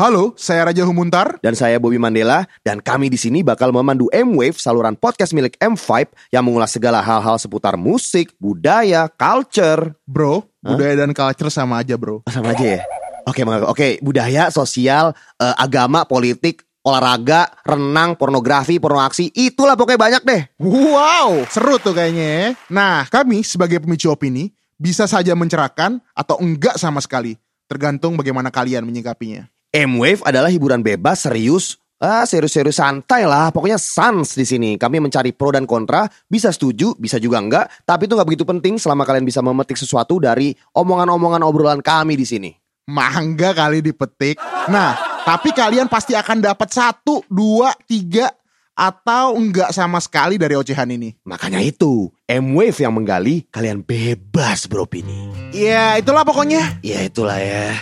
Halo, saya Raja Humuntar. Dan saya Bobby Mandela dan kami di sini bakal memandu M-Wave saluran podcast milik M5 yang mengulas segala hal-hal seputar musik, budaya, culture. Bro, budaya dan culture sama aja, bro. Sama aja ya. Oke, oke, oke. budaya, sosial, eh, agama, politik, olahraga, renang, pornografi, pornoaksi, itulah pokoknya banyak deh. Wow, seru tuh kayaknya ya. Nah, kami sebagai pemicu opini bisa saja mencerahkan atau enggak sama sekali. Tergantung bagaimana kalian menyikapinya. M-Wave adalah hiburan bebas, serius, ah serius-serius santai lah. Pokoknya sans di sini. Kami mencari pro dan kontra, bisa setuju, bisa juga enggak. Tapi itu nggak begitu penting selama kalian bisa memetik sesuatu dari omongan-omongan obrolan kami di sini. Mangga kali dipetik. Nah, tapi kalian pasti akan dapat satu, dua, tiga, atau enggak sama sekali dari ocehan ini. Makanya itu, M-Wave yang menggali, kalian bebas beropini. Ya, itulah pokoknya. Ya itulah ya.